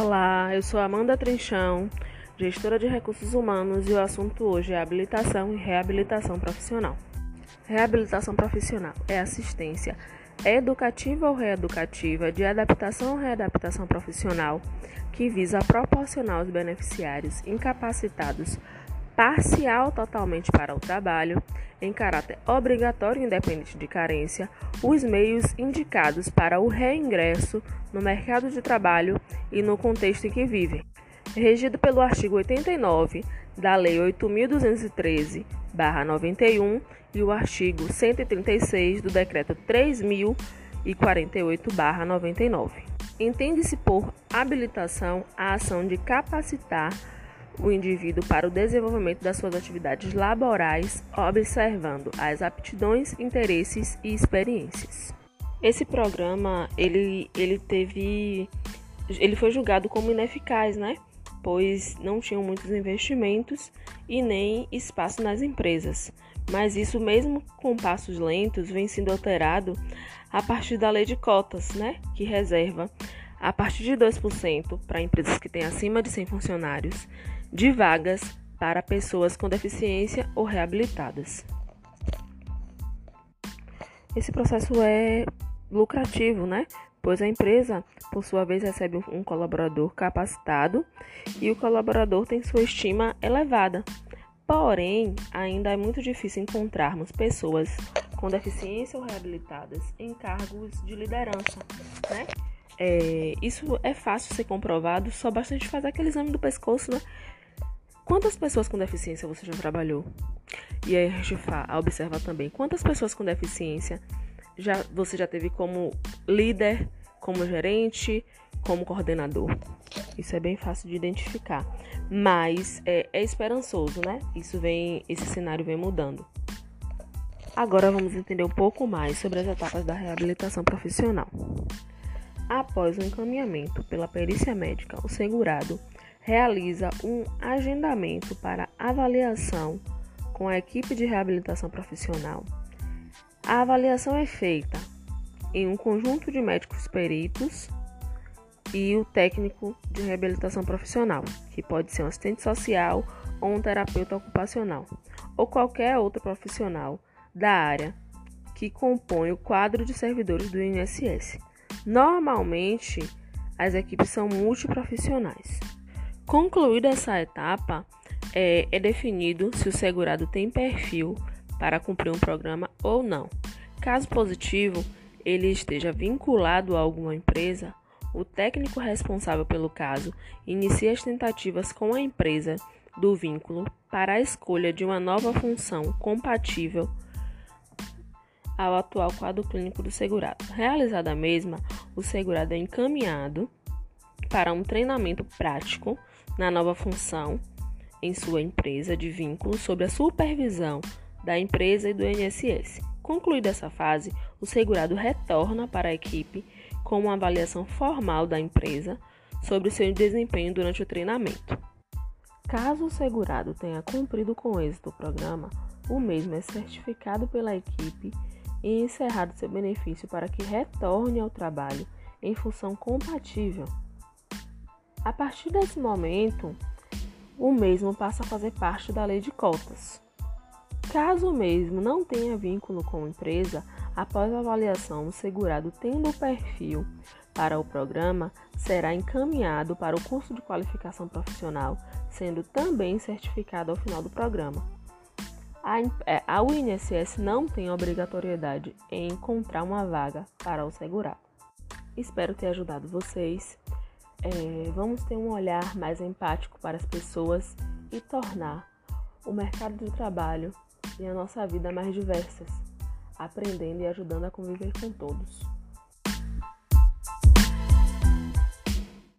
Olá, eu sou Amanda Trinchão, gestora de recursos humanos, e o assunto hoje é habilitação e reabilitação profissional. Reabilitação profissional é assistência educativa ou reeducativa de adaptação ou readaptação profissional que visa proporcionar aos beneficiários incapacitados parcial totalmente para o trabalho, em caráter obrigatório independente de carência, os meios indicados para o reingresso no mercado de trabalho e no contexto em que vivem. Regido pelo artigo 89 da Lei 8.213-91 e o artigo 136 do Decreto 3.048-99. Entende-se por habilitação a ação de capacitar o indivíduo para o desenvolvimento das suas atividades laborais, observando as aptidões, interesses e experiências. Esse programa, ele, ele teve ele foi julgado como ineficaz, né? Pois não tinham muitos investimentos e nem espaço nas empresas. Mas isso mesmo com passos lentos vem sendo alterado a partir da lei de cotas, né, que reserva a partir de 2% para empresas que têm acima de 100 funcionários de vagas para pessoas com deficiência ou reabilitadas. Esse processo é lucrativo, né? Pois a empresa, por sua vez, recebe um colaborador capacitado e o colaborador tem sua estima elevada. Porém, ainda é muito difícil encontrarmos pessoas com deficiência ou reabilitadas em cargos de liderança, né? É, isso é fácil ser comprovado, só basta a gente fazer aquele exame do pescoço, né? Quantas pessoas com deficiência você já trabalhou? E aí a gente observa também quantas pessoas com deficiência já, você já teve como líder, como gerente, como coordenador. Isso é bem fácil de identificar, mas é, é esperançoso, né? Isso vem, esse cenário vem mudando. Agora vamos entender um pouco mais sobre as etapas da reabilitação profissional. Após o encaminhamento pela perícia médica, o segurado realiza um agendamento para avaliação com a equipe de reabilitação profissional. A avaliação é feita em um conjunto de médicos peritos e o técnico de reabilitação profissional, que pode ser um assistente social ou um terapeuta ocupacional, ou qualquer outro profissional da área que compõe o quadro de servidores do INSS. Normalmente, as equipes são multiprofissionais. Concluída essa etapa, é, é, definido se o segurado tem perfil para cumprir um programa ou não. Caso positivo, ele esteja vinculado a alguma empresa, o técnico responsável pelo caso inicia as tentativas com a empresa do vínculo para a escolha de uma nova função compatível ao atual quadro clínico do segurado. Realizada a mesma, o segurado é encaminhado para um treinamento prático na nova função em sua empresa de vínculo sob a supervisão da empresa e do INSS. Concluída essa fase, o segurado retorna para a equipe com uma avaliação formal da empresa sobre o seu desempenho durante o treinamento. Caso o segurado tenha cumprido com êxito o programa, o mesmo é certificado pela equipe e encerrado seu benefício para que retorne ao trabalho em função compatível. A partir desse momento, o mesmo passa a fazer parte da lei de cotas. Caso o mesmo não tenha vínculo com a empresa, após a avaliação, o segurado tendo o perfil para o programa será encaminhado para o curso de qualificação profissional, sendo também certificado ao final do programa. A, é, a UNSS não tem obrigatoriedade em encontrar uma vaga para o segurado. Espero ter ajudado vocês. É, vamos ter um olhar mais empático para as pessoas e tornar o mercado de trabalho e a nossa vida mais diversas, aprendendo e ajudando a conviver com todos.